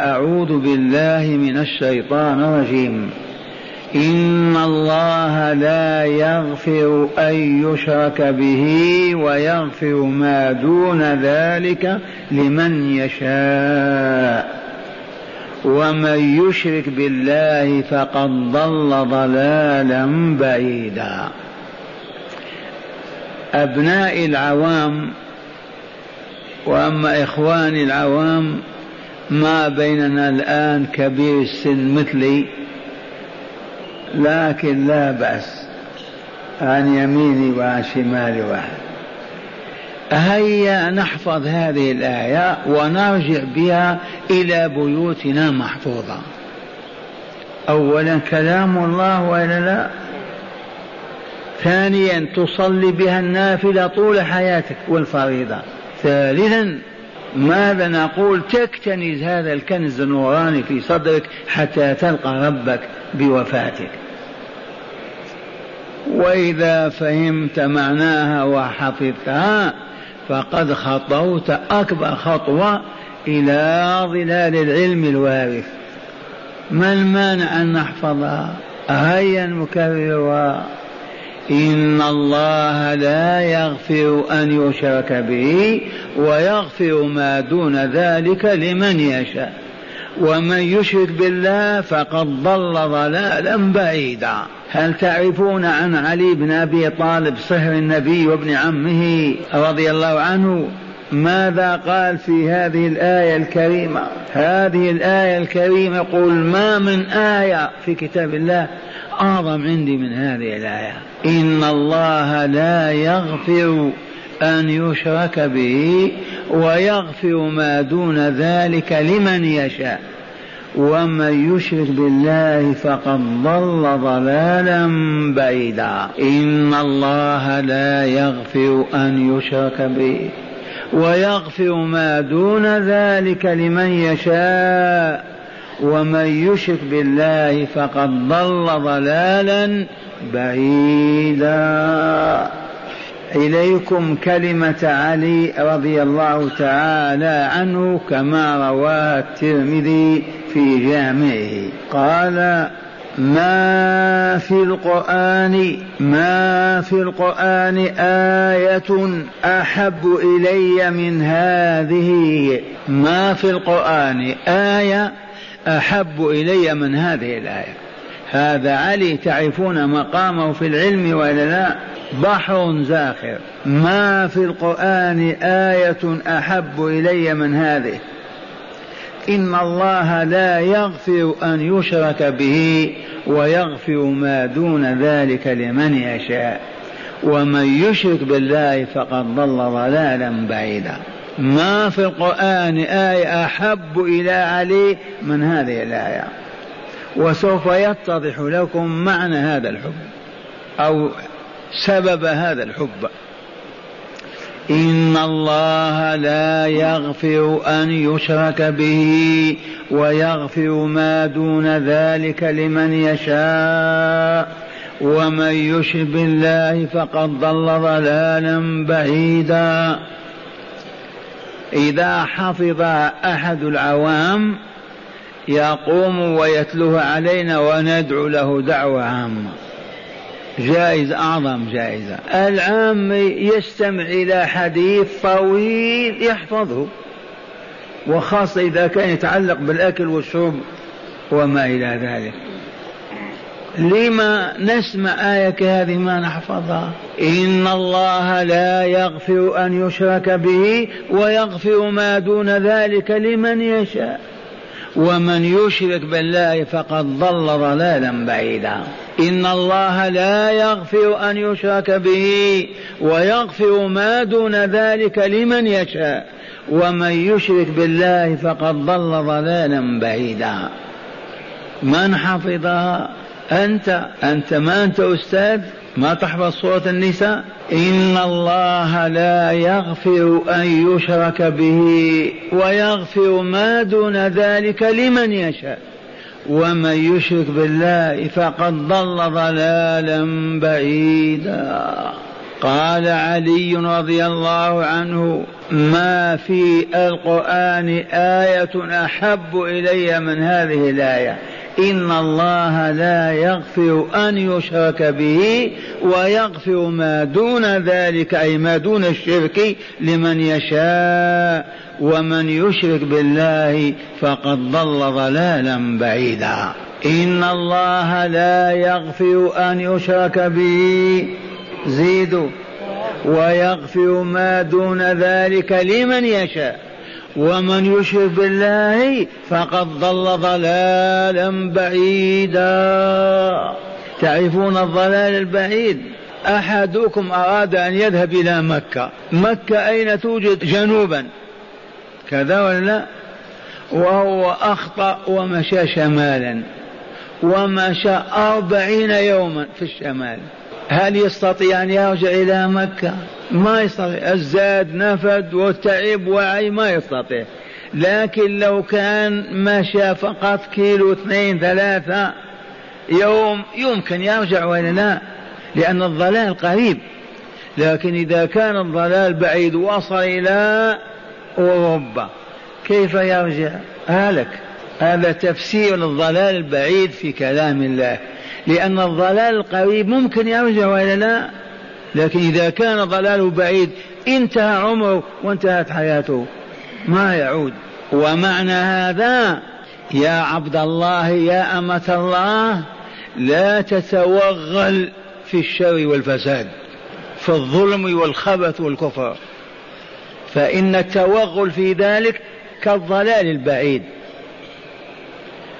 أعوذ بالله من الشيطان الرجيم. إن الله لا يغفر أن يشرك به ويغفر ما دون ذلك لمن يشاء. ومن يشرك بالله فقد ضل ضلالا بعيدا. أبناء العوام وأما إخواني العوام ما بيننا الآن كبير السن مثلي لكن لا بأس عن يميني وعن شمالي واحد. هيا نحفظ هذه الآية ونرجع بها إلى بيوتنا محفوظة. أولا كلام الله وإلا لا؟ ثانيا تصلي بها النافلة طول حياتك والفريضة. ثالثا ماذا نقول؟ تكتنز هذا الكنز النوراني في صدرك حتى تلقى ربك بوفاتك. وإذا فهمت معناها وحفظتها فقد خطوت أكبر خطوة إلى ظلال العلم الوارث. ما المانع أن نحفظها؟ هيا نكررها إن الله لا يغفر أن يشرك به ويغفر ما دون ذلك لمن يشاء. ومن يشرك بالله فقد ضل ضلالا بعيدا. هل تعرفون عن علي بن أبي طالب صهر النبي وابن عمه رضي الله عنه؟ ماذا قال في هذه الآية الكريمة؟ هذه الآية الكريمة قل ما من آية في كتاب الله أعظم عندي من هذه الآية. إن الله لا يغفر أن يشرك به ويغفر ما دون ذلك لمن يشاء. ومن يشرك بالله فقد ضل ضلالا بعيدا. إن الله لا يغفر أن يشرك به ويغفر ما دون ذلك لمن يشاء. ومن يشرك بالله فقد ضل ضلالا بعيدا. إليكم كلمة علي رضي الله تعالى عنه كما رواها الترمذي في جامعه. قال ما في القرآن ما في القرآن آية أحب إلي من هذه؟ ما في القرآن آية أحب إلي من هذه الآية. هذا علي تعرفون مقامه في العلم ولا لا؟ بحر زاخر. ما في القرآن آية أحب إلي من هذه؟ إن الله لا يغفر أن يشرك به ويغفر ما دون ذلك لمن يشاء. ومن يشرك بالله فقد ضل ضلالا بعيدا. ما في القرآن آية أحب إلى علي من هذه الآية. وسوف يتضح لكم معنى هذا الحب أو سبب هذا الحب. إن الله لا يغفر أن يشرك به ويغفر ما دون ذلك لمن يشاء. ومن يشرك بالله فقد ضل ضلالا بعيدا. إذا حفظ أحد العوام يقوم ويتلوها علينا وندعو له دعوة عامة. جائزة أعظم جائزة. العام يستمع إلى حديث طويل يحفظه وخاصة إذا كان يتعلق بالأكل والشرب وما إلى ذلك. لما نسمع آية كهذه ما نحفظها؟ إن الله لا يغفر أن يشرك به ويغفر ما دون ذلك لمن يشاء. ومن يشرك بالله فقد ضل ضلالا بعيدا. إن الله لا يغفر أن يشرك به ويغفر ما دون ذلك لمن يشاء. ومن يشرك بالله فقد ضل ضلالا بعيدا. من حفظها؟ أنت أنت ما أنت أستاذ؟ ما تحفظ سورة النساء؟ إن الله لا يغفر أن يشرك به ويغفر ما دون ذلك لمن يشاء. ومن يشرك بالله فقد ضل ضلالا بعيدا. قال علي رضي الله عنه ما في القرآن آية أحب إلي من هذه الآية. إن الله لا يغفر أن يشرك به ويغفر ما دون ذلك أي ما دون الشرك لمن يشاء. ومن يشرك بالله فقد ضل ضلالا بعيدا. إن الله لا يغفر أن يشرك به. زيدوا. ويغفر ما دون ذلك لمن يشاء. ومن يشرك بالله فقد ضل ضلالا بعيدا. تعرفون الضلال البعيد؟ أحدكم أراد أن يذهب إلى مكة. مكة أين توجد جنوبا؟ كذا ولا لا؟ وهو أخطأ ومشى شمالا. ومشى أربعين يوما في الشمال. هل يستطيع أن يرجع إلى مكة؟ ما يستطيع. الزاد نفد وتعب وعي ما يستطيع. لكن لو كان مشى فقط كيلو اثنين ثلاثة يوم يمكن يرجع ولا لا لأن الضلال قريب. لكن إذا كان الضلال بعيد وصل إلى أوروبا كيف يرجع؟ هلك. هذا تفسير الضلال البعيد في كلام الله. لأن الضلال القريب ممكن يرجع وإلا لا؟ لكن إذا كان ضلاله بعيد انتهى عمره وانتهت حياته. ما يعود. ومعنى هذا يا عبد الله يا أمة الله لا تتوغل في الشر والفساد في الظلم والخبث والكفر. فإن التوغل في ذلك كالضلال البعيد.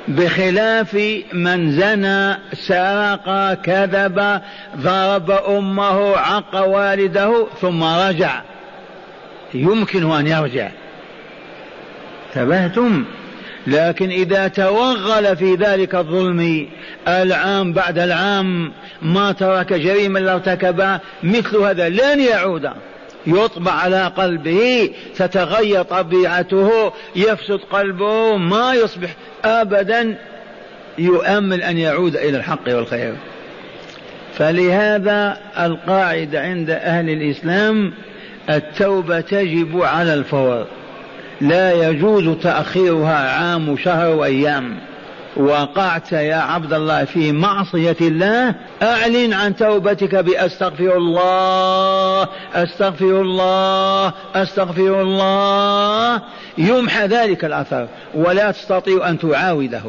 بخلاف من زنى سرق كذب ضرب أمه عق والده ثم رجع. يمكن أن يرجع. انتبهتم؟ لكن إذا توغل في ذلك الظلم العام بعد العام ما ترك جريمه الا ارتكبها مثل هذا لن يعود. يطبع على قلبه تتغير طبيعته يفسد قلبه ما يصبح ابدا يؤمل أن يعود إلى الحق والخير. فلهذا القاعدة عند أهل الإسلام التوبة تجب على الفور. لا يجوز تأخيرها عام شهر وأيام. وقعت يا عبد الله في معصية الله أعلن عن توبتك بأستغفر الله أستغفر الله أستغفر الله. يمحى ذلك الأثر ولا تستطيع أن تعاوده.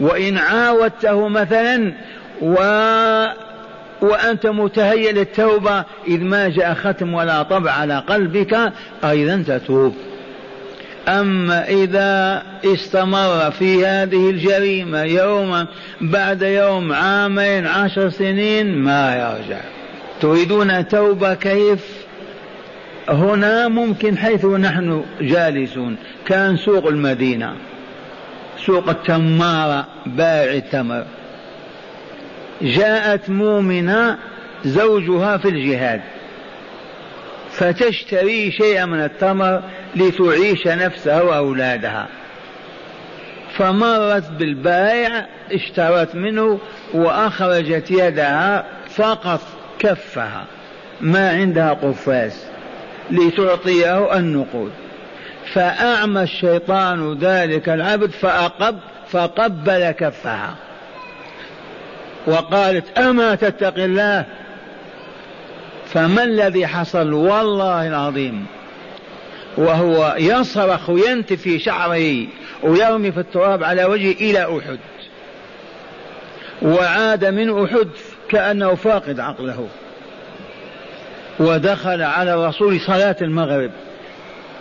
وإن عاودته مثلا و وأنت متهيأ للتوبة إذ ما جاء ختم ولا طبع على قلبك أيضا تتوب. أما إذا استمر في هذه الجريمة يوما بعد يوم عامين عشر سنين ما يرجع. تريدون توبة كيف؟ هنا ممكن حيث نحن جالسون كان سوق المدينة سوق التمارة بائع التمر. جاءت مؤمنة زوجها في الجهاد. فتشتري شيئا من التمر لتعيش نفسها وأولادها. فمرت بالبائع اشترت منه وأخرجت يدها فقط كفها. ما عندها قفاز لتعطيه النقود. فأعمى الشيطان ذلك العبد فأقب فقبل كفها. وقالت أما تتقي الله؟ فما الذي حصل؟ والله العظيم. وهو يصرخ وينتفي شعره ويرمي في التراب على وجهه إلى أحد. وعاد من أحد كأنه فاقد عقله. ودخل على الرسول صلاة المغرب.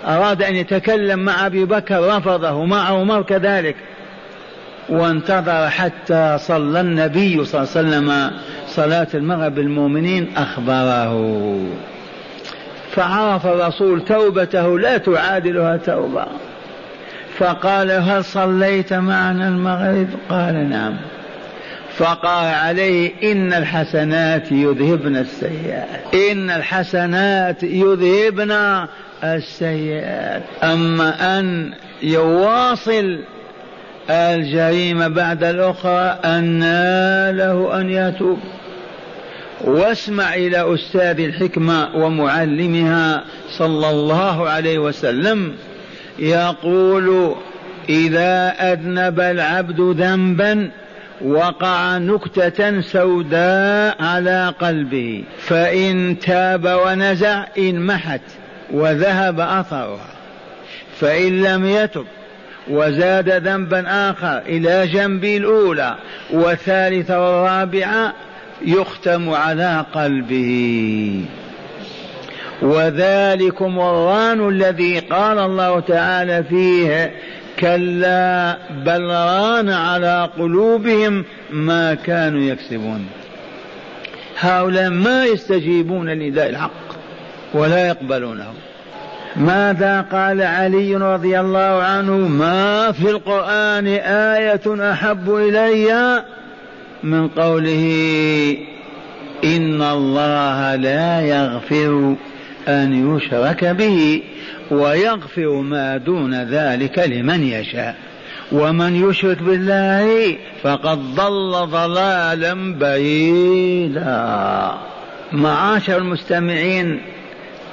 أراد أن يتكلم مع أبي بكر رفضه مع عمر كذلك. وانتظر حتى صلى النبي صلى الله عليه وسلم صلاة المغرب بالمؤمنين أخبره. فعرف الرسول توبته لا تعادلها توبة. فقال هل صليت معنا المغرب؟ قال نعم. فقال عليه إن الحسنات يذهبن السيئات. إن الحسنات يذهبن السيئات. أما أن يواصل الجريمة بعد الأخرى أن له أن يتوب. واسمع إلى أستاذ الحكمة ومعلمها صلى الله عليه وسلم يقول إذا أذنب العبد ذنبا وقع نكتة سوداء على قلبه فإن تاب ونزع انمحت وذهب أثرها فإن لم يتب وزاد ذنبا آخر إلى جنب الأولى والثالثة والرابعة يختم على قلبه. وذلكم الران الذي قال الله تعالى فيه كلا بل ران على قلوبهم ما كانوا يكسبون. هؤلاء ما يستجيبون لنداء الحق ولا يقبلونه. ماذا قال علي رضي الله عنه؟ ما في القرآن آية أحب إلي؟ من قوله إن الله لا يغفر أن يشرك به ويغفر ما دون ذلك لمن يشاء ومن يشرك بالله فقد ضل ضلالا بعيدا معاشر المستمعين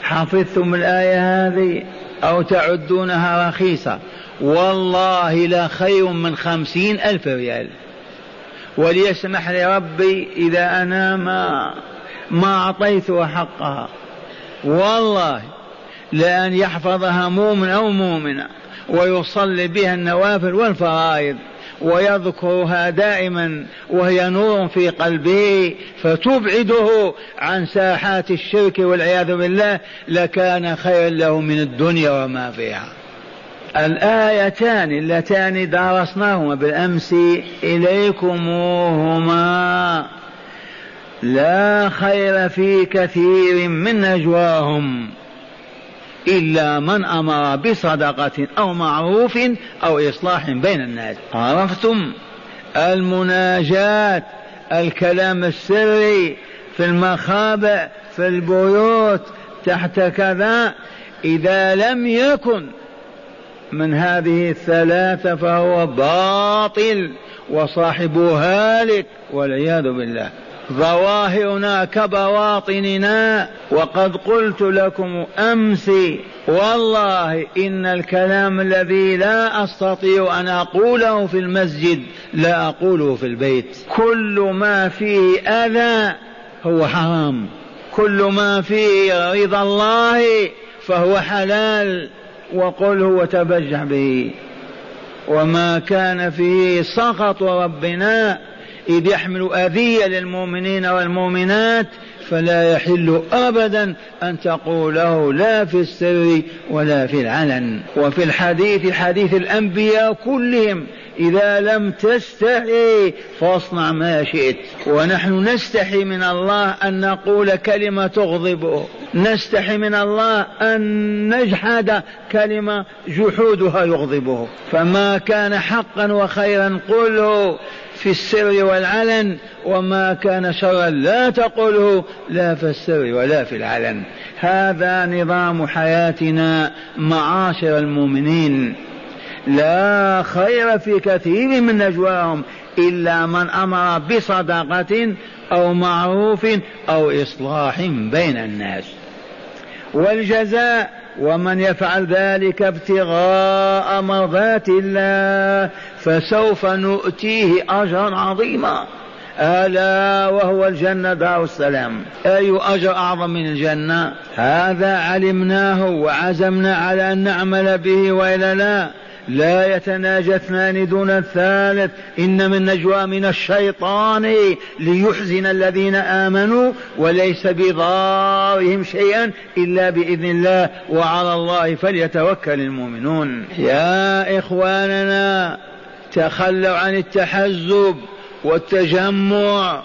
حفظتم الآية هذه أو تعدونها رخيصة؟ والله لا خير من خمسين ألف ريال. وليسمح لي ربي إذا أنا ما ما أعطيتها حقها. والله لأن يحفظها مؤمن أو مؤمنة ويصلي بها النوافل والفرائض ويذكرها دائما وهي نور في قلبه فتبعده عن ساحات الشرك والعياذ بالله لكان خيرا له من الدنيا وما فيها. الآيتان اللتان درسناهما بالأمس إليكموهما. لا خير في كثير من نجواهم إلا من أمر بصدقة أو معروف أو إصلاح بين الناس. عرفتم؟ المناجاة الكلام السري في المخابئ في البيوت تحت كذا إذا لم يكن من هذه الثلاثة فهو باطل وصاحبه هالك والعياذ بالله. ظواهرنا كبواطننا وقد قلت لكم امس والله إن الكلام الذي لا أستطيع أن أقوله في المسجد لا أقوله في البيت. كل ما فيه أذى هو حرام. كل ما فيه رضا الله فهو حلال. وقله وتبجح به. وما كان فيه سخط ربنا إذ يحمل أذية للمؤمنين والمؤمنات فلا يحل أبدا أن تقوله لا في السر ولا في العلن. وفي الحديث حديث الأنبياء كلهم إذا لم تستحي فاصنع ما شئت. ونحن نستحي من الله أن نقول كلمة تغضبه نستحي من الله أن نجحد كلمة جحودها يغضبه فما كان حقا وخيرا قله في السر والعلن وما كان شرا لا تقله لا في السر ولا في العلن. هذا نظام حياتنا معاشر المؤمنين. لا خير في كثير من نجواهم إلا من أمر بصدقة أو معروف أو إصلاح بين الناس. والجزاء ومن يفعل ذلك ابتغاء مرضات الله فسوف نؤتيه أجرا عظيما. ألا وهو الجنة دار السلام. أي أجر أعظم من الجنة؟ هذا علمناه وعزمنا على أن نعمل به وإلا لا. لا يتناجى اثنان دون الثالث. إن من نجوى من الشيطان ليحزن الذين آمنوا وليس بضارهم شيئا إلا بإذن الله وعلى الله فليتوكل المؤمنون. يا إخواننا تخلوا عن التحزب والتجمع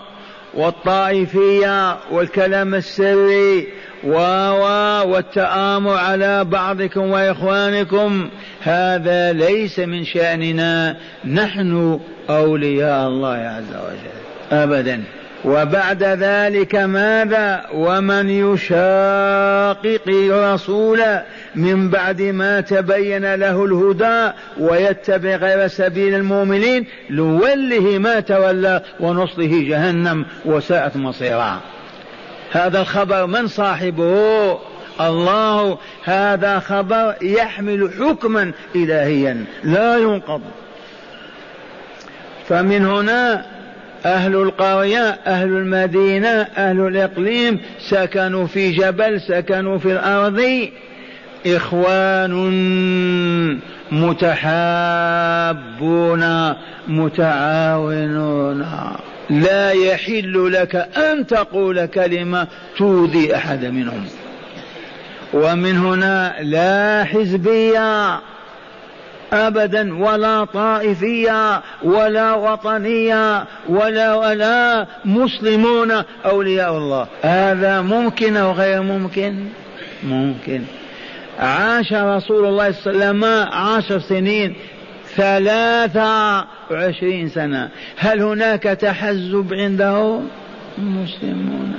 والطائفية والكلام السري والتآمر على بعضكم وإخوانكم. هذا ليس من شأننا. نحن أولياء الله عز وجل. أبدا. وبعد ذلك ماذا؟ ومن يشاقق الرسول من بعد ما تبين له الهدى ويتبع غير سبيل المؤمنين نوله ما تولى ونصله جهنم وساءت مصيرا هذا الخبر من صاحبه؟ الله هذا خبر يحمل حكما إلهيا لا ينقض. فمن هنا أهل القرية أهل المدينة أهل الإقليم سكنوا في جبل سكنوا في الأرض. إخوان متحابون متعاونون. لا يحل لك أن تقول كلمة تؤذي أحد منهم. ومن هنا لا حزبية أبدا ولا طائفية ولا وطنية ولا ولا مسلمون أولياء الله. هذا ممكن أو غير ممكن؟ ممكن. عاش رسول الله صلى الله عليه وسلم عشر سنين ثلاثة وعشرين سنة. هل هناك تحزب عنده؟ مسلمون.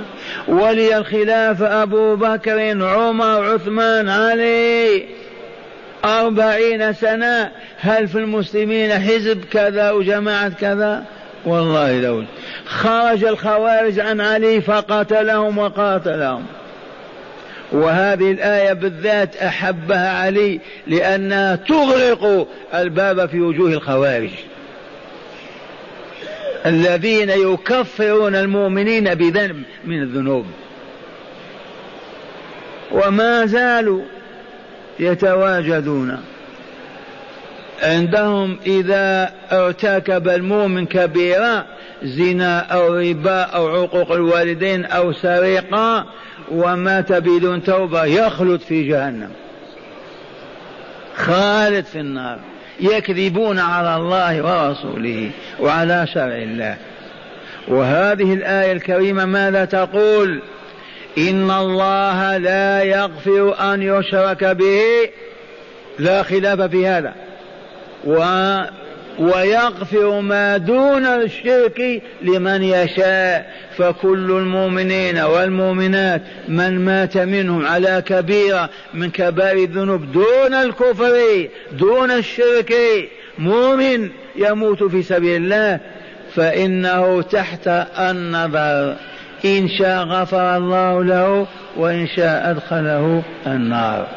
ولي الخلافة أبو بكر عمر عثمان علي. أربعين سنة هل في المسلمين حزب كذا وجماعة كذا؟ والله لو. خرج الخوارج عن علي فقتلهم وقاتلهم. وهذه الآية بالذات أحبها علي لأنها تغلق الباب في وجوه الخوارج. الذين يكفرون المؤمنين بذنب من الذنوب. وما زالوا يتواجدون. عندهم إذا ارتكب المؤمن كبيرة زنا أو ربا أو عقوق الوالدين أو سرقة ومات بدون توبة يخلد في جهنم. خالد في النار. يكذبون على الله ورسوله وعلى شرع الله. وهذه الآية الكريمة ماذا تقول؟ إن الله لا يغفر أن يشرك به. لا خلاف في هذا. ويغفر ما دون الشرك لمن يشاء. فكل المؤمنين والمؤمنات من مات منهم على كبيرة من كبائر الذنوب دون الكفر دون الشرك مؤمن يموت في سبيل الله فإنه تحت النظر. إن شاء غفر الله له وإن شاء أدخله النار.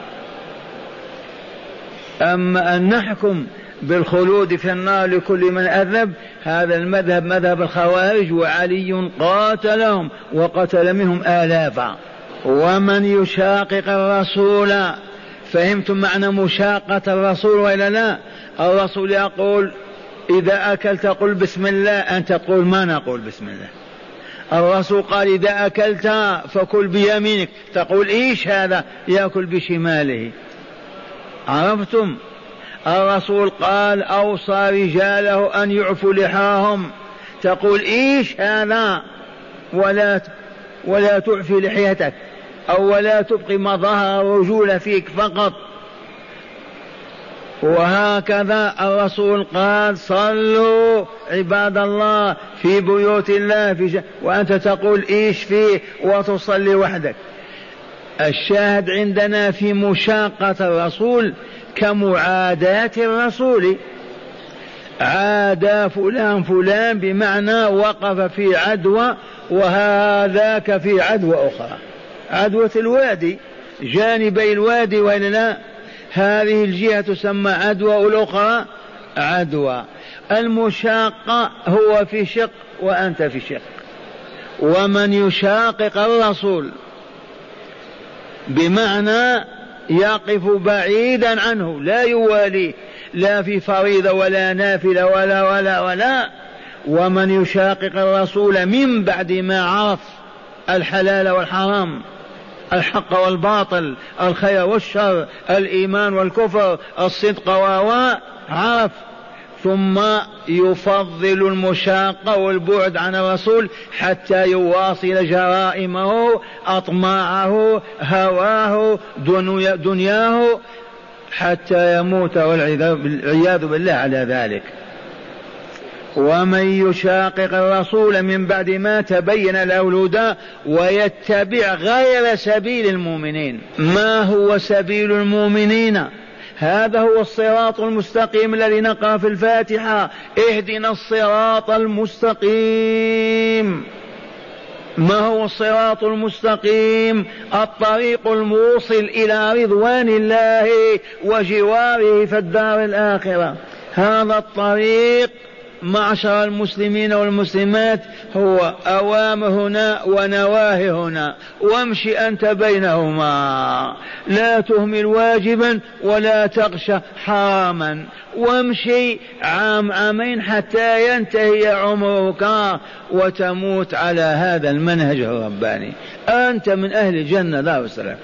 أما أن نحكم بالخلود في النار لكل من أذنب هذا المذهب مذهب الخوارج وعلي قاتلهم وقتل منهم آلافا ومن يشاقق الرسول فهمتم معنى مشاقة الرسول وإلا لا؟ الرسول يقول إذا أكلت قل بسم الله أنت تقول ما نقول بسم الله. الرسول قال إذا أكلت فكل بيمينك. تقول إيش هذا؟ يأكل بشماله. عرفتم؟ الرسول قال أوصى رجاله أن يعفوا لحاهم. تقول إيش هذا؟ ولا ولا تعفي لحيتك. أو ولا تبقي ما ظهر الرجول فيك فقط. وهكذا الرسول قال صلوا عباد الله في بيوت الله في ج... وأنت تقول إيش فيه؟ وتصلي وحدك. الشاهد عندنا في مشاقة الرسول كمعاداة الرسول. عادى فلان فلان بمعنى وقف في عدوى وهذاك في عدوى أخرى. عدوة الوادي. جانبي الوادي وإلا لا هذه الجهة تسمى عدوى والأخرى عدوى. المشاقة هو في شق وأنت في شق. ومن يشاقق الرسول بمعنى يقف بعيدا عنه لا يواليه لا في فريضة ولا نافلة ولا ولا ولا. ومن يشاقق الرسول من بعد ما عرف الحلال والحرام الحق والباطل الخير والشر الإيمان والكفر الصدق و عرف ثم يفضل المشاقة والبعد عن الرسول حتى يواصل جرائمه أطماعه هواه دنياه حتى يموت والعياذ بالله على ذلك. ومن يشاقق الرسول من بعد ما تبين له الهدى ويتبع غير سبيل المؤمنين. ما هو سبيل المؤمنين؟ هذا هو الصراط المستقيم الذي نقرأ في الفاتحة. اهدنا الصراط المستقيم. ما هو الصراط المستقيم؟ الطريق الموصل إلى رضوان الله وجواره في الدار الآخرة. هذا الطريق معشر المسلمين والمسلمات هو أوامر هنا ونواهي هنا. وامشي أنت بينهما. لا تهمل واجبا ولا تغشى حراما. وامشي عام عامين حتى ينتهي عمرك وتموت على هذا المنهج الرباني. أنت من أهل الجنة لا وسلام.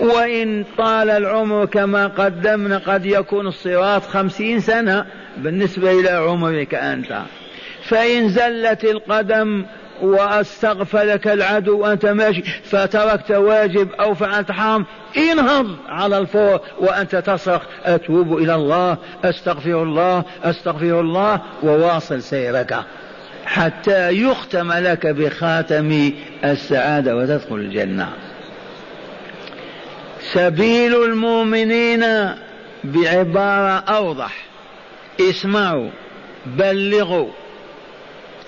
وإن طال العمر كما قدمنا قد يكون الصراط خمسين سنة. بالنسبة إلى عمرك أنت. فإن زلت القدم واستغفلك العدو وأنت ماشي فتركت واجب أو فعلت حرام انهض على الفور وأنت تصرخ أتوب إلى الله أستغفر الله أستغفر الله وواصل سيرك حتى يختم لك بخاتم السعادة وتدخل الجنة. سبيل المؤمنين بعبارة أوضح. اسمعوا بلغوا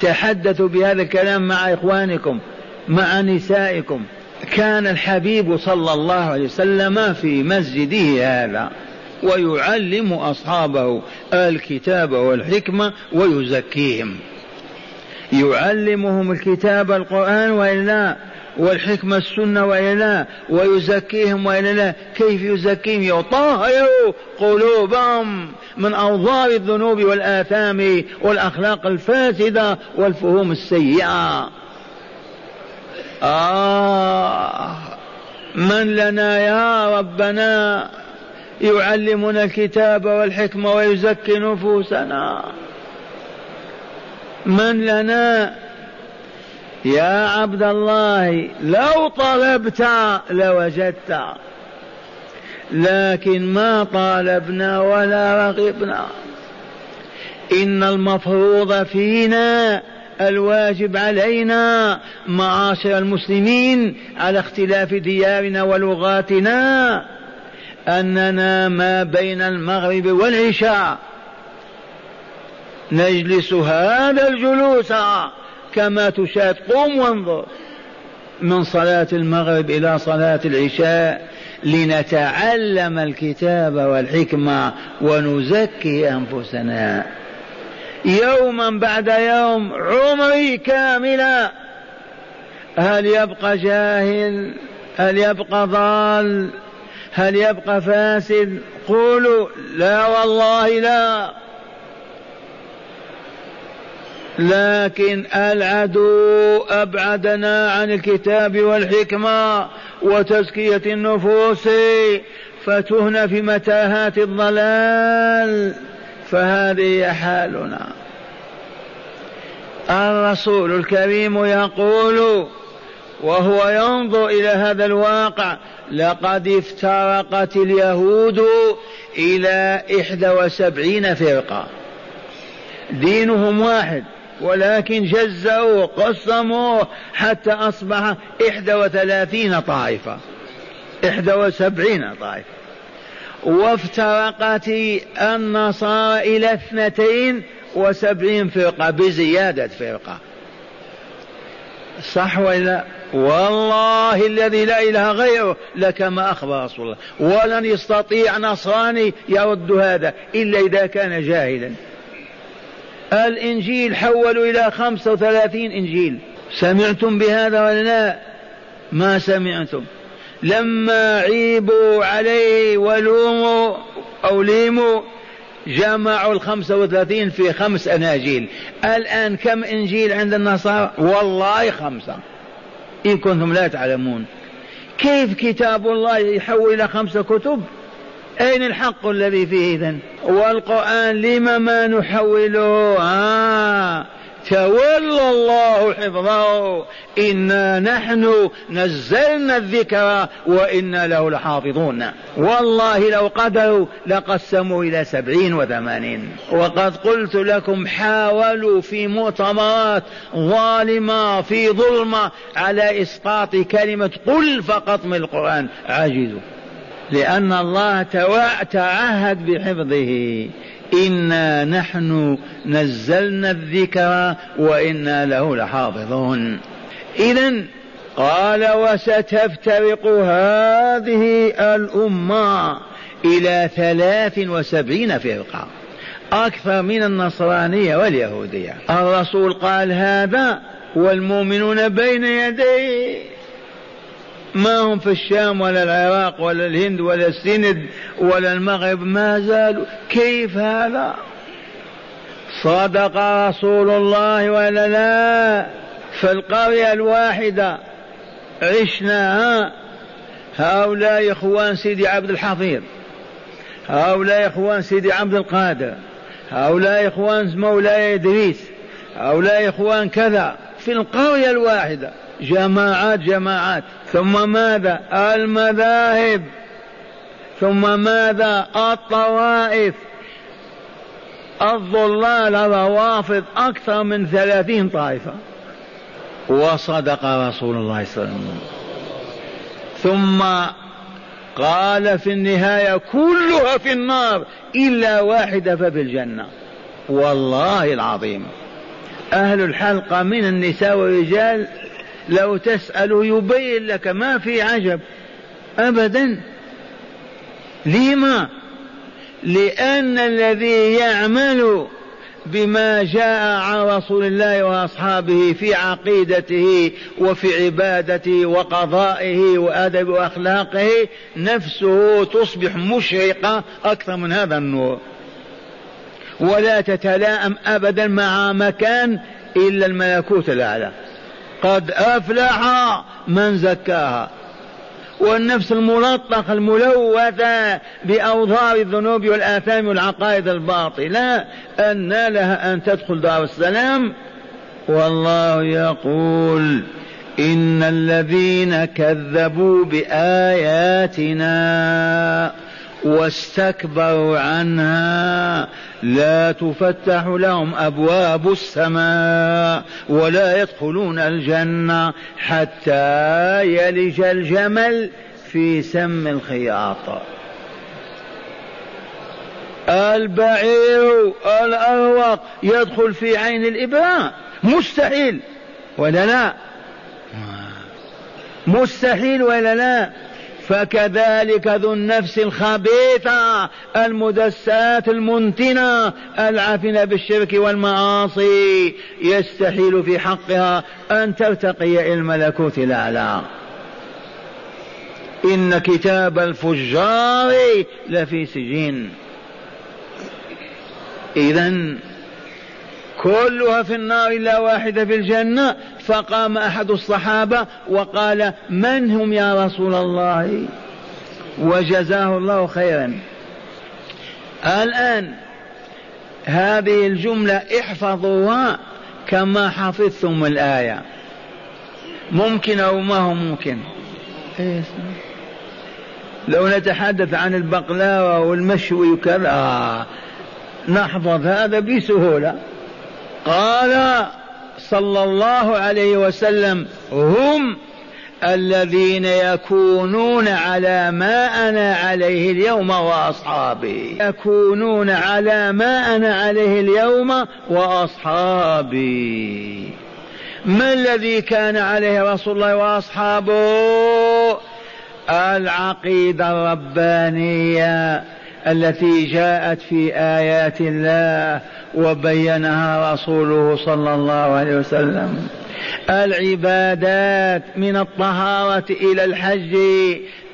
تحدثوا بهذا الكلام مع إخوانكم مع نسائكم. كان الحبيب صلى الله عليه وسلم في مسجده هذا ويعلم أصحابه الكتاب والحكمة ويزكيهم. يعلمهم الكتاب القرآن وإلا والحكمة السنة وإلا ويزكيهم وإلا لا. كيف يزكيهم؟ يطهر قلوبهم من أوضار الذنوب والآثام والأخلاق الفاسدة والفهوم السيئة. آه من لنا يا ربنا يعلمنا الكتاب والحكمة ويزكي نفوسنا. من لنا يا عبد الله لو طلبت لوجدت لكن ما طالبنا ولا رغبنا. إن المفروض فينا الواجب علينا معاشر المسلمين على اختلاف ديارنا ولغاتنا أننا ما بين المغرب والعشاء. نجلس هذا الجلوس كما تشاهد. قم وانظر. من صلاة المغرب إلى صلاة العشاء لنتعلم الكتاب والحكمة ونزكي أنفسنا. يوما بعد يوم عمري كاملا. هل يبقى جاهل؟ هل يبقى ضال؟ هل يبقى فاسد؟ قولوا لا والله لا. لكن العدو أبعدنا عن الكتاب والحكمة وتزكية النفوس فتهنا في متاهات الضلال فهذه حالنا. الرسول الكريم يقول وهو ينظر إلى هذا الواقع لقد افترقت اليهود إلى إحدى وسبعين فرقة. دينهم واحد. ولكن جزأوا قسموا حتى أصبح إحدى وثلاثين طائفة. إحدى وسبعين طائفة. وافترقت النصارى إلى اثنتين وسبعين فرقة بزيادة فرقة. صح ولا؟ والله الذي لا إله غيره لكما أخبر رسول الله. ولن يستطيع نصراني يرد هذا إلا إذا كان جاهلا. الإنجيل حولوا إلى خمسة وثلاثين إنجيل. سمعتم بهذا ولا لا؟ ما سمعتم. لما عيبوا عليه ولوموا أو ليموا جمعوا الخمسة وثلاثين في خمس أناجيل. الآن كم إنجيل عند النصارى؟ والله خمسة. إن كنتم لا تعلمون. كيف كتاب الله يحول إلى خمسة كتب؟ أين الحق الذي فيه إذن؟ والقرآن لم ما نحوله. آه. تولى الله حفظه. إنا نحن نزلنا الذكر وإنا له لحافظون. والله لو قدروا لقسموا إلى سبعين وثمانين. وقد قلت لكم حاولوا في مؤتمرات ظالمة في ظلمة على إسقاط كلمة قل فقط من القرآن. عجزوا. لأن الله تعهد بحفظه. إنا نحن نزلنا الذكر وإنا له لحافظون. إذا قال وستفترق هذه الأمة إلى ثلاث وسبعين فرقة. أكثر من النصرانية واليهودية. الرسول قال هذا والمؤمنون بين يديه. ما هم في الشام ولا العراق ولا الهند ولا السند ولا المغرب؟ ما زالوا. كيف هذا؟ صدق رسول الله ولا لا؟ في القرية الواحدة عشنا هؤلاء إخوان سيدي عبد الحفيظ هؤلاء إخوان سيدي عبد القادر هؤلاء إخوان مولاي إدريس هؤلاء إخوان كذا في القرية الواحدة. جماعات جماعات. ثم ماذا؟ المذاهب. ثم ماذا؟ الطوائف. الضلال الروافض أكثر من ثلاثين طائفة. وصدق رسول الله صلى الله عليه وسلم. ثم قال في النهاية كلها في النار إلا واحدة ففي الجنة والله العظيم. أهل الحلقة من النساء والرجال لو تسأل يبين لك ما في عجب أبدا. لما؟ لأن الذي يعمل بما جاء عن رسول الله وأصحابه في عقيدته وفي عبادته وقضائه وأدب وأخلاقه نفسه تصبح مشرقة أكثر من هذا النور ولا تتلائم ابدا مع مكان إلا الملكوت الأعلى. قد أفلح من زكاها. والنفس الملطخة الملوثة بأوضار الذنوب والآثام والعقائد الباطلة أن لها أن تدخل دار السلام. والله يقول إن الذين كذبوا بآياتنا واستكبروا عنها لا تفتح لهم أبواب السماء ولا يدخلون الجنة حتى يلج الجمل في سم الخياط. البعير الأروق يدخل في عين الابره مستحيل. ولا لا؟ مستحيل ولا لا؟ فكذلك ذو النفس الخبيثة المدساة المنتنة العافنة بالشرك والمعاصي يستحيل في حقها أن ترتقي إلى الملكوت الأعلى. إن كتاب الفجار لفي سجين. إذا كلها في النار إلا واحدة في الجنة. فقام أحد الصحابة وقال من هم يا رسول الله؟ وجزاه الله خيرا. الآن هذه الجملة احفظوها كما حفظتم الآية. ممكن أو ما هو ممكن؟ لو نتحدث عن البقلاوة والمشوي وكذا نحفظ هذا بسهولة. قال صلى الله عليه وسلم هم الذين يكونون على ما أنا عليه اليوم وأصحابي. يكونون على ما أنا عليه اليوم وأصحابي. ما الذي كان عليه رسول الله وأصحابه؟ العقيدة الربانية التي جاءت في آيات الله وبينها رسوله صلى الله عليه وسلم. العبادات من الطهارة إلى الحج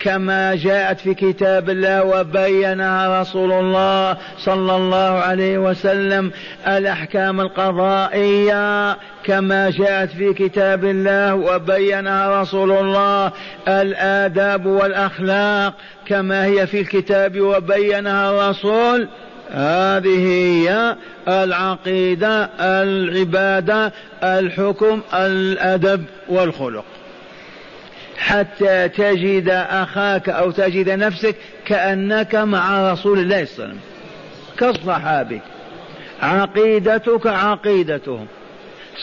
كما جاءت في كتاب الله وبينها رسول الله صلى الله عليه وسلم. الأحكام القضائية كما جاءت في كتاب الله وبينها رسول الله. الآداب والأخلاق كما هي في الكتاب وبينها الرسول هذه هي العقيدة العبادة الحكم الأدب والخلق. حتى تجد أخاك أو تجد نفسك كأنك مع رسول الله صلى الله عليه وسلم كالصحابي. عقيدتك عقيدتهم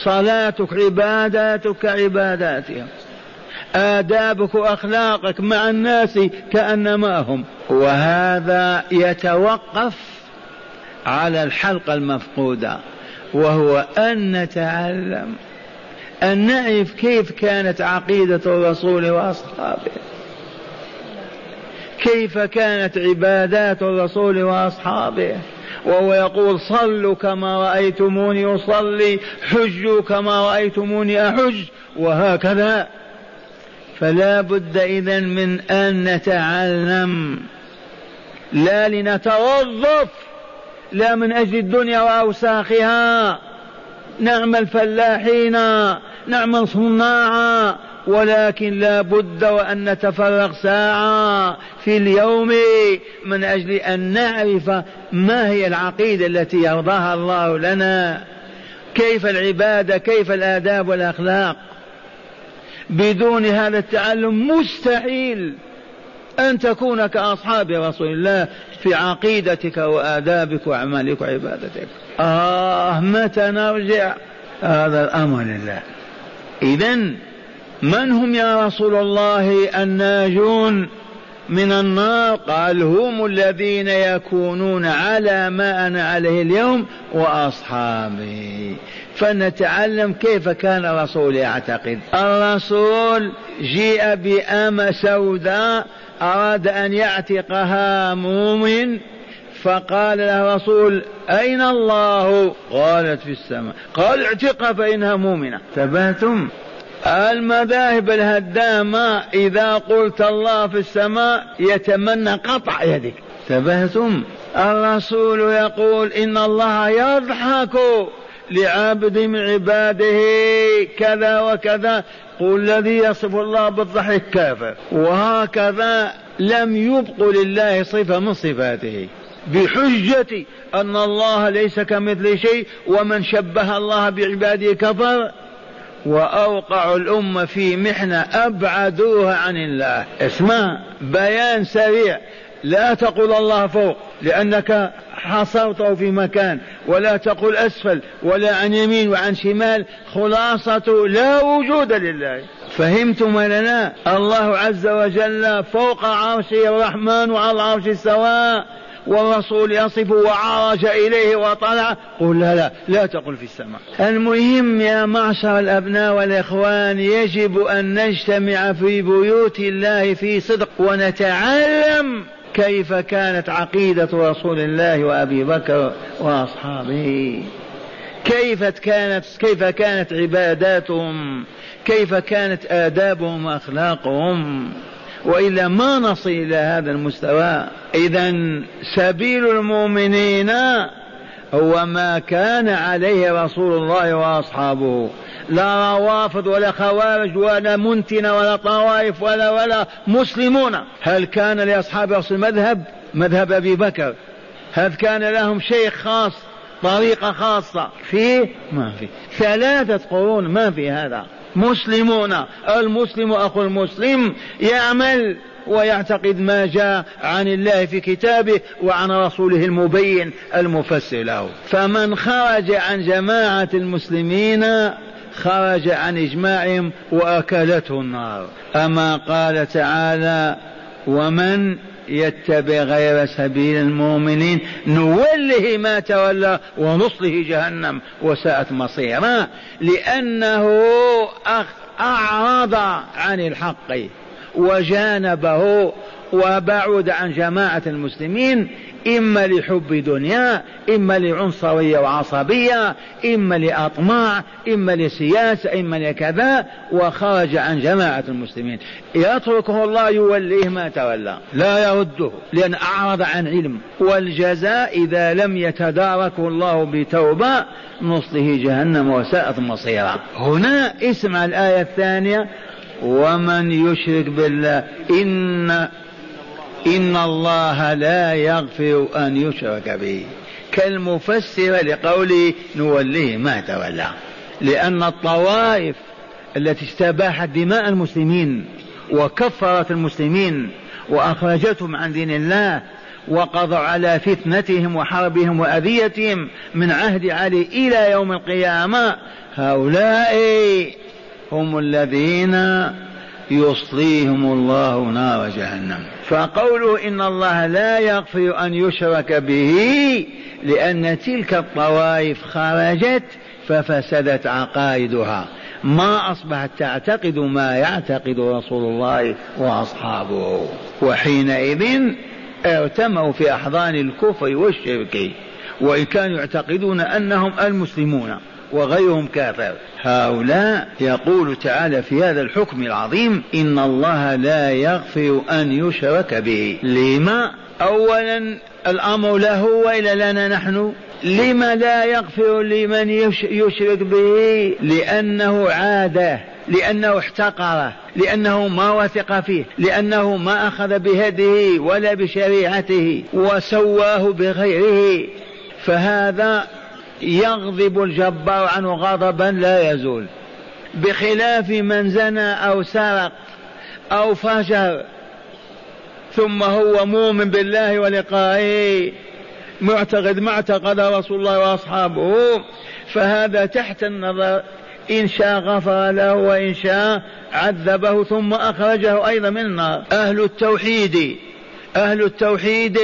صلاتك عباداتك عباداتهم. آدابك وأخلاقك مع الناس كأنما هم. وهذا يتوقف على الحلقة المفقودة وهو أن نتعلم أن نعرف كيف كانت عقيدة الرسول وأصحابه. كيف كانت عبادات الرسول وأصحابه. وهو يقول صلوا كما رأيتموني أصلي حجوا كما رأيتموني أحج وهكذا. فلا بد إذا من أن نتعلم لا لنتوظف لا من أجل الدنيا وأوساخها. نعمل فلاحين نعمل صناعا ولكن لا بد وأن نتفرغ ساعة في اليوم من أجل أن نعرف ما هي العقيدة التي يرضاها الله لنا. كيف العبادة كيف الآداب والأخلاق. بدون هذا التعلم مستحيل. أن تكون كأصحاب رسول الله في عقيدتك وآدابك وأعمالك وعبادتك. آه متى نرجع؟ هذا الأمر لله. إذا من هم يا رسول الله الناجون من النار؟ قال هم الذين يكونون على ما أنا عليه اليوم وأصحابي. فنتعلم كيف كان الرسول يعتقد. الرسول جيء بأمة سوداء أراد أن يعتقها مؤمن فقال له الرسول أين الله؟ قالت في السماء. قال اعتقها فإنها مؤمنة. تبهتم. المذاهب الهدامة إذا قلت الله في السماء يتمنى قطع يدك. تبهتم. الرسول يقول إن الله يضحك لعبد من عباده كذا وكذا. قل الذي يصف الله بالضحك كافر. وهكذا لم يبق لله صفة من صفاته. بحجة أن الله ليس كمثل شيء ومن شبه الله بعباده كفر وأوقع الأمة في محنة أبعدوها عن الله. اسمع بيان سريع. لا تقل الله فوق لأنك حصرته في مكان ولا تقل أسفل ولا عن يمين وعن شمال خلاصة لا وجود لله. فهمتم لنا الله عز وجل فوق عرشه الرحمن وعلى العرش سواء والرسول يصف وعرج إليه وطلع قل لا لا لا تقل في السماء. المهم يا معشر الأبناء والإخوان يجب أن نجتمع في بيوت الله في صدق ونتعلم كيف كانت عقيدة رسول الله وأبي بكر وأصحابه؟ كيف كانت كيف كانت عباداتهم؟ كيف كانت آدابهم وأخلاقهم؟ وإلا ما نصل إلى هذا المستوى؟ اذا سبيل المؤمنين هو ما كان عليه رسول الله وأصحابه. لا روافض ولا خوارج ولا منتنة ولا طوائف ولا ولا مسلمون. هل كان لأصحاب رسول مذهب مذهب أبي بكر؟ هل كان لهم شيخ خاص طريقة خاصة؟ في ما في. ثلاثة قرون ما في هذا. مسلمون. المسلم أخو المسلم يعمل ويعتقد ما جاء عن الله في كتابه وعن رسوله المبين المفسر له. فمن خرج عن جماعة المسلمين خرج عن إجماعهم وأكلته النار. أما قال تعالى ومن يتبع غير سبيل المؤمنين نوله ما تولى ونصله جهنم وساءت مصيرا لأنه أعرض عن الحق. وجانبه وبعد عن جماعة المسلمين إما لحب دنيا إما لعنصرية وعصبية إما لأطماع إما لسياسة إما لكذا وخرج عن جماعة المسلمين. يتركه الله يوليه ما تولى. لا يرده لأن أعرض عن علم. والجزاء إذا لم يتداركه الله بتوبة نصله جهنم وساءت مصيرا. هنا اسمع الآية الثانية. ومن يشرك بالله إن إن الله لا يغفر أن يشرك به. كالمفسر لقوله نوليه ما تولى. لأن الطوائف التي استباحت دماء المسلمين وكفرت المسلمين وأخرجتهم عن دين الله وقضوا على فتنتهم وحربهم وأذيتهم من عهد علي إلى يوم القيامة هؤلاء هم الذين يصليهم الله نار جهنم. فقوله إن الله لا يغفر أن يشرك به لأن تلك الطوائف خرجت ففسدت عقائدها. ما أصبحت تعتقد ما يعتقد رسول الله وأصحابه. وحينئذ ارتموا في أحضان الكفر والشرك وإن كانوا يعتقدون أنهم المسلمون. وغيرهم كافر. هؤلاء يقول تعالى في هذا الحكم العظيم إن الله لا يغفر أن يشرك به. لما؟ أولا الأمر له وإلا لنا نحن. لما لا يغفر لمن يشرك به؟ لأنه عاده لأنه احتقره لأنه ما وثق فيه لأنه ما أخذ بهديه ولا بشريعته وسواه بغيره. فهذا يغضب الجبار عنه غضبا لا يزول. بخلاف من زنى أو سرق أو فجر ثم هو مؤمن بالله ولقائه معتقد ما اعتقد رسول الله وأصحابه فهذا تحت النظر. إن شاء غفر له وإن شاء عذبه ثم أخرجه أيضا من النار. أهل التوحيد أهل التوحيد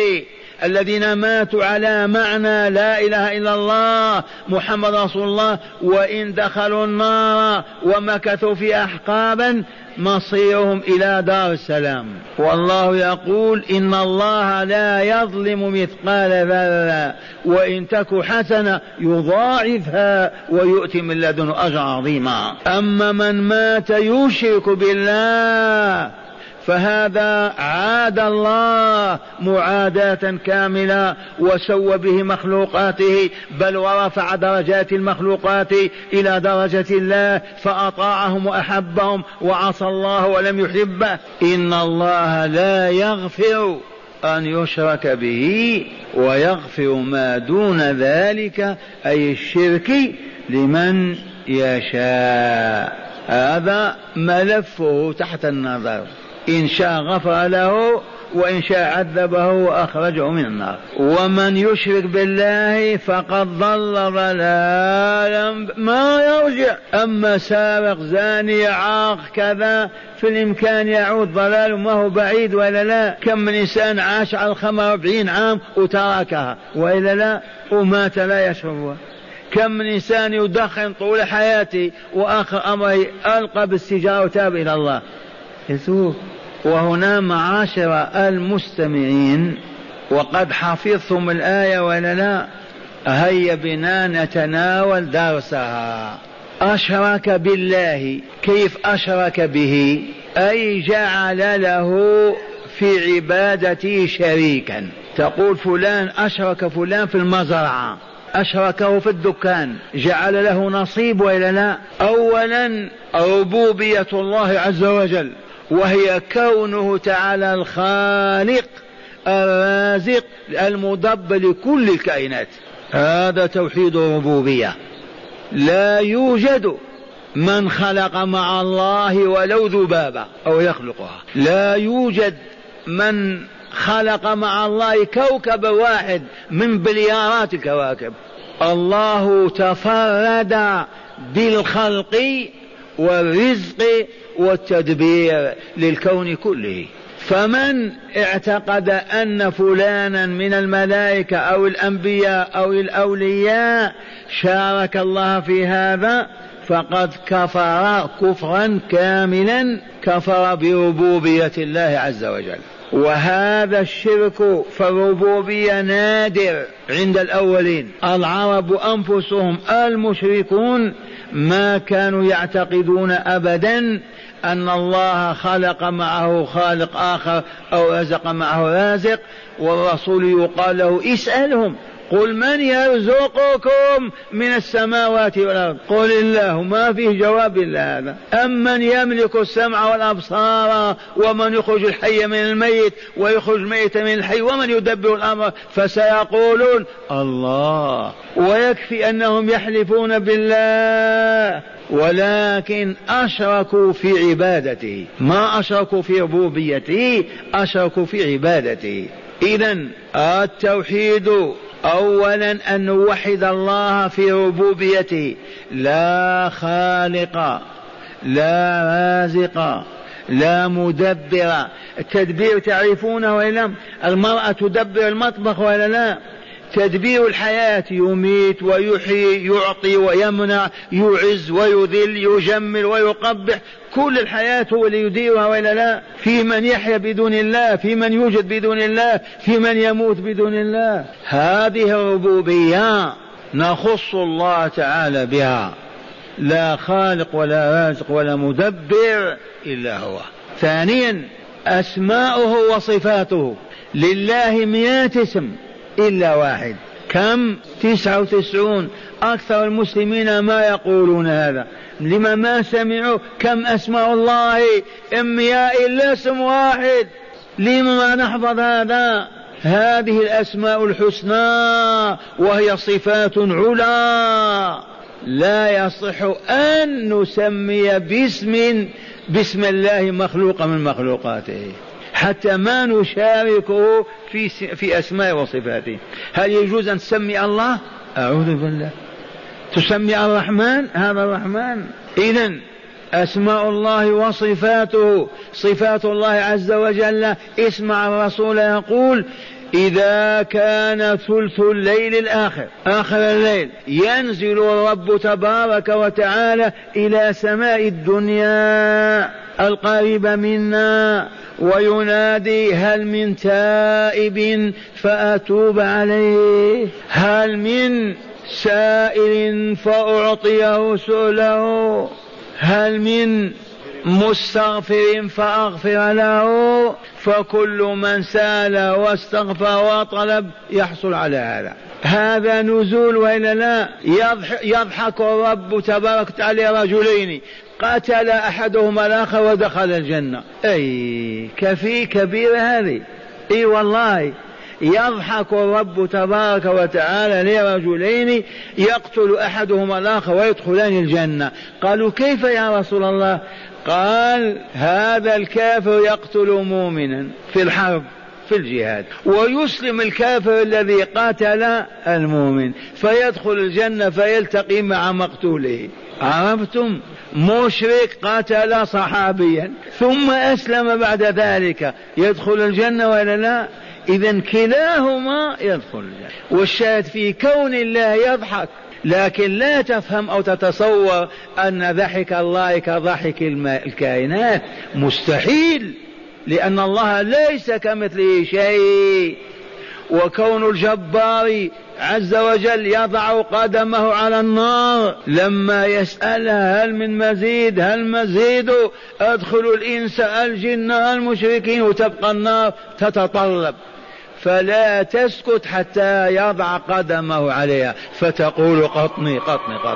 الذين ماتوا على معنى لا إله إلا الله محمد رسول الله وإن دخلوا النار ومكثوا في احقابا مصيرهم إلى دار السلام. والله يقول إن الله لا يظلم مثقال ذرة وإن تك حسنة يضاعفها ويؤتي من لدنه اجرا عظيما. أما من مات يشرك بالله فهذا عاد الله معاداة كاملة وسوى به مخلوقاته بل ورفع درجات المخلوقات إلى درجة الله فأطاعهم وأحبهم وعصى الله ولم يحبه. إن الله لا يغفر أن يشرك به ويغفر ما دون ذلك أي الشرك لمن يشاء. هذا ملفه تحت النظر. إن شاء غفر له وإن شاء عذبه وأخرجه من النار. ومن يشرك بالله فقد ضل ضلالا. ما يرجع. أما سارق زاني عاق كذا في الإمكان يعود ضلال ما هو بعيد ولا لا. كم من إنسان عاش على الخمر أربعين عام وتركها وإلا لا ومات لا يشربها. كم من إنسان يدخن طول حياته وآخر أمره ألقى بالسجارة وتاب إلى الله. يسوع وهنا معاشر المستمعين وقد حفظتم الآية ولا لا؟ هيا بنا نتناول درسها. أشرك بالله كيف أشرك به؟ أي جعل له في عبادته شريكا. تقول فلان أشرك فلان في المزرعة أشركه في الدكان جعل له نصيب وإلا لا؟ أولا ربوبية الله عز وجل. وهي كونه تعالى الخالق الرازق المدبر لكل الكائنات. هذا توحيد الربوبية. لا يوجد من خلق مع الله ولو ذبابة أو يخلقها. لا يوجد من خلق مع الله كوكب واحد من بليارات الكواكب. الله تفرد بالخلق والرزق والتدبير للكون كله. فمن اعتقد أن فلانا من الملائكة أو الأنبياء أو الأولياء شارك الله في هذا فقد كفر كفرا كاملا كفر بربوبية الله عز وجل. وهذا الشرك في الربوبية نادر عند الأولين. العرب أنفسهم المشركون ما كانوا يعتقدون ابدا أن الله خلق معه خالق آخر أو رزق معه رازق والرسول يقال له اسألهم. قل من يرزقكم من السماوات والأرض؟ قل الله. ما فيه جواب إلا هذا. امن يملك السمع والأبصار ومن يخرج الحي من الميت ويخرج الميت من الحي ومن يدبر الأمر؟ فسيقولون الله. ويكفي أنهم يحلفون بالله. ولكن أشركوا في عبادته. ما أشركوا في ربوبيته أشركوا في عبادته. إذا التوحيد أولا أن نوحد الله في ربوبيته لا خالق لا رازق لا مدبر. التدبير تعرفونه ولا المرأة تدبر المطبخ ولا لا؟ تدبير الحياة يميت ويحيي يعطي ويمنع يعز ويذل يجمل ويقبح كل الحياة هو اللي يديرها وإلا لا. في من يحيا بدون الله في من يوجد بدون الله في من يموت بدون الله. هذه الربوبية نخص الله تعالى بها. لا خالق ولا رازق ولا مدبر إلا هو. ثانيا أسماؤه وصفاته. لله مئات اسم. إلا واحد. كم؟ تسعة وتسعون. أكثر المسلمين ما يقولون هذا. لما ما سمعوا كم أسماء الله؟ إمياء إلا اسم واحد. لما ما نحفظ هذا؟ هذه الأسماء الحسنى وهي صفات علا. لا يصح أن نسمي باسم باسم الله مخلوقا من مخلوقاته. حتى ما نشاركه في في أسماء وصفاته. هل يجوز أن تسمي الله؟ أعوذ بالله. تسمي الرحمن؟ هذا الرحمن. اذا أسماء الله وصفاته. صفات الله عز وجل. اسمع الرسول يقول إذا كان ثلث الليل الآخر آخر الليل ينزل الرب تبارك وتعالى إلى سماء الدنيا القريبة منا وينادي هل من تائب فأتوب عليه هل من سائل فأعطيه سؤله هل من مستغفر فأغفر له فكل من سال واستغفر وطلب يحصل على هذا. هذا نزول وإلا لا؟ يضحك الرب تبارك وتعالى رجلين قتل أحدهما الآخر ودخل الجنة. أي كفي كبيره هذه. أي والله يضحك الرب تبارك وتعالى لرجلين يقتل أحدهما الآخر ويدخلان الجنة. قالوا كيف يا رسول الله؟ قال هذا الكافر يقتل مؤمنا في الحرب في الجهاد. ويسلم الكافر الذي قاتل المؤمن فيدخل الجنة فيلتقي مع مقتوله. عرفتم؟ مشرك قتل صحابيا ثم أسلم بعد ذلك. يدخل الجنة ولا لا؟ إذا كلاهما يدخل الجنة. والشاهد في كون الله يضحك لكن لا تفهم أو تتصور أن ضحك الله كضحك الكائنات. مستحيل لأن الله ليس كمثله شيء. وكون الجبار عز وجل يضع قدمه على النار لما يسألها هل من مزيد هل مزيد؟ أدخل الإنس الجن المشركين وتبقى النار تتطلب. فلا تسكت حتى يضع قدمه عليها. فتقول قطني قطني قطني.